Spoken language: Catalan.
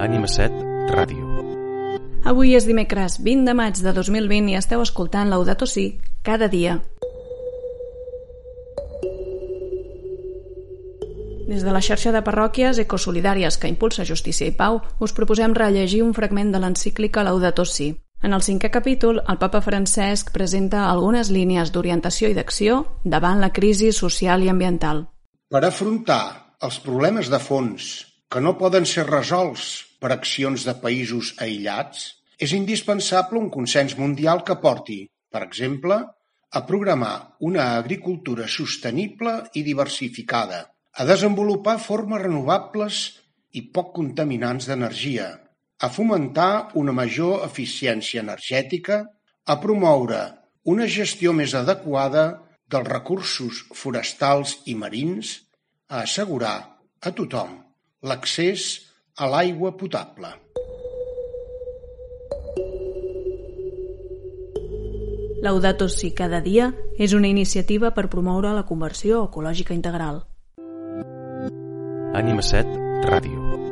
Ànima 7 Ràdio. Avui és dimecres 20 de maig de 2020 i esteu escoltant Laudato Si cada dia. Des de la xarxa de parròquies ecosolidàries que impulsa Justícia i Pau, us proposem rellegir un fragment de l'encíclica Laudato Si. En el cinquè capítol, el papa Francesc presenta algunes línies d'orientació i d'acció davant la crisi social i ambiental. Per afrontar els problemes de fons que no poden ser resolts per accions de països aïllats, és indispensable un consens mundial que porti, per exemple, a programar una agricultura sostenible i diversificada, a desenvolupar formes renovables i poc contaminants d'energia, a fomentar una major eficiència energètica, a promoure una gestió més adequada dels recursos forestals i marins, a assegurar a tothom l'accés a l'aigua potable. Laudato Si cada dia és una iniciativa per promoure la conversió ecològica integral. Ànima 7 Ràdio.